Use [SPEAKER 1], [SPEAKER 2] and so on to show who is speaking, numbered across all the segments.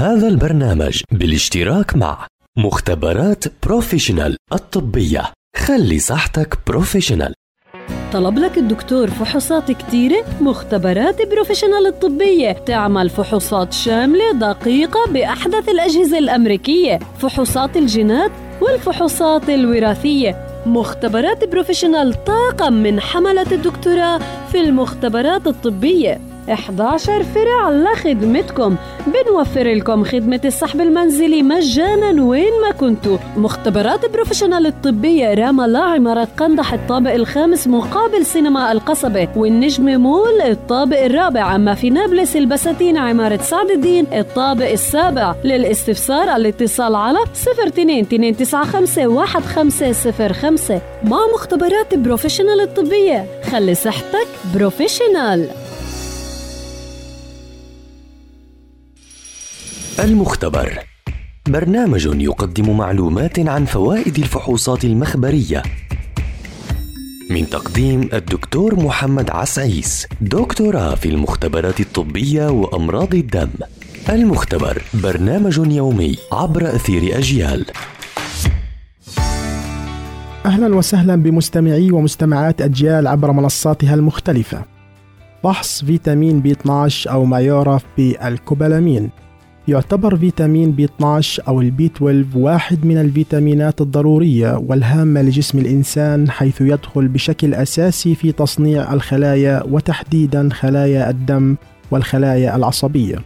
[SPEAKER 1] هذا البرنامج بالاشتراك مع مختبرات Professional الطبية. خلي صحتك بروفيشنال.
[SPEAKER 2] طلب لك الدكتور فحوصات كتيرة مختبرات Professional الطبية. تعمل فحوصات شاملة دقيقة بأحدث الأجهزة الأمريكية. فحوصات الجينات والفحوصات الوراثية. مختبرات Professional طاقم من حملة الدكتوراه في المختبرات الطبية. 11 فرع لخدمتكم. بنوفر لكم خدمة السحب المنزلي مجانا وين ما كنتوا. مختبرات Professional الطبية رام الله عمارة قندح الطابق الخامس مقابل سينما القصبة. والنجم مول الطابق الرابع. أما في نابلس البساتين عمارة سعد الدين الطابق السابع. للاستفسار الاتصال على 02 295 1505 مع مختبرات Professional الطبية خلي صحتك بروفيشنال.
[SPEAKER 1] المختبر. برنامج يقدم معلومات عن فوائد الفحوصات المخبرية. من تقديم الدكتور محمد عسعيس دكتوراه في المختبرات الطبية وأمراض الدم. المختبر برنامج يومي عبر أثير أجيال.
[SPEAKER 3] أهلا وسهلا بمستمعي ومستمعات أجيال عبر منصاتها المختلفة. فحص فيتامين B 12 أو ما يعرف بالكوبالامين يعتبر فيتامين B 12 أو ال B 12 واحد من الفيتامينات الضرورية والهامة لجسم الإنسان حيث يدخل بشكل أساسي في تصنيع الخلايا وتحديدا خلايا الدم والخلايا العصبية.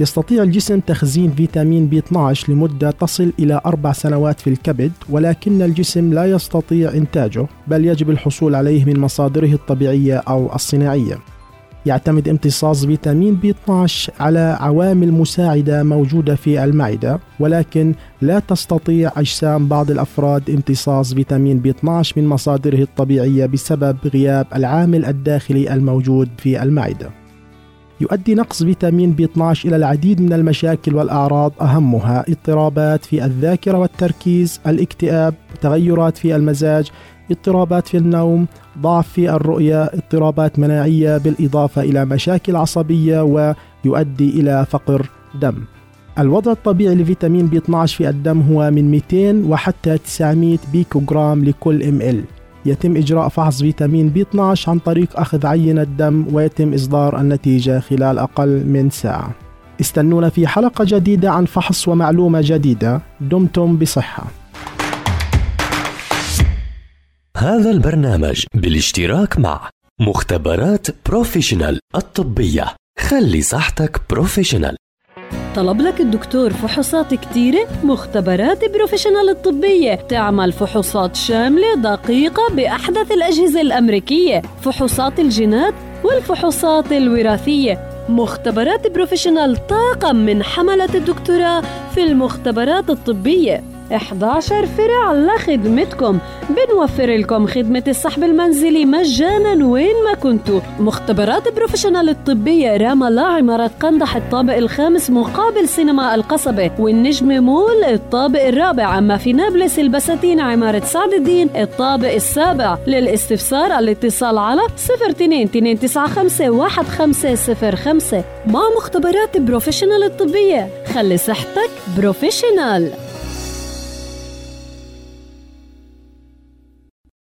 [SPEAKER 3] يستطيع الجسم تخزين فيتامين B 12 لمدة تصل إلى أربع سنوات في الكبد ولكن الجسم لا يستطيع إنتاجه بل يجب الحصول عليه من مصادره الطبيعية أو الصناعية. يعتمد امتصاص فيتامين B 12 على عوامل مساعدة موجودة في المعدة ولكن لا تستطيع أجسام بعض الأفراد امتصاص فيتامين B 12 من مصادره الطبيعية بسبب غياب العامل الداخلي الموجود في المعدة. يؤدي نقص فيتامين B 12 إلى العديد من المشاكل والأعراض أهمها اضطرابات في الذاكرة والتركيز الاكتئاب تغيرات في المزاج اضطرابات في النوم ضعف في الرؤية اضطرابات مناعية بالإضافة إلى مشاكل عصبية ويؤدي إلى فقر دم. الوضع الطبيعي لفيتامين B 12 في الدم هو من 200 وحتى 900 بيكوغرام لكل mL يتم إجراء فحص فيتامين B 12 عن طريق أخذ عينة دم ويتم إصدار النتيجة خلال أقل من ساعة. استنونا في حلقة جديدة عن فحص ومعلومة جديدة. دمتم بصحة.
[SPEAKER 1] هذا البرنامج بالاشتراك مع مختبرات Professional الطبية. خلي صحتك Professional.
[SPEAKER 2] طلب لك الدكتور فحوصات كتيرة؟ مختبرات Professional الطبية. تعمل فحوصات شاملة دقيقة بأحدث الأجهزة الأمريكية. فحوصات الجينات والفحوصات الوراثية. مختبرات Professional طاقم من حملة الدكتوراه في المختبرات الطبية. 11 فرع لخدمتكم. بنوفر لكم خدمة السحب المنزلي مجانا وين ما كنتوا. مختبرات Professional الطبية رام الله عمارة قندح الطابق الخامس مقابل سينما القصبة. والنجم مول الطابق الرابع. أما في نابلس البساتين عمارة سعد الدين الطابق السابع. للاستفسار الاتصال على 02 295 1505 مع مختبرات Professional الطبية خلي صحتك بروفيشنال.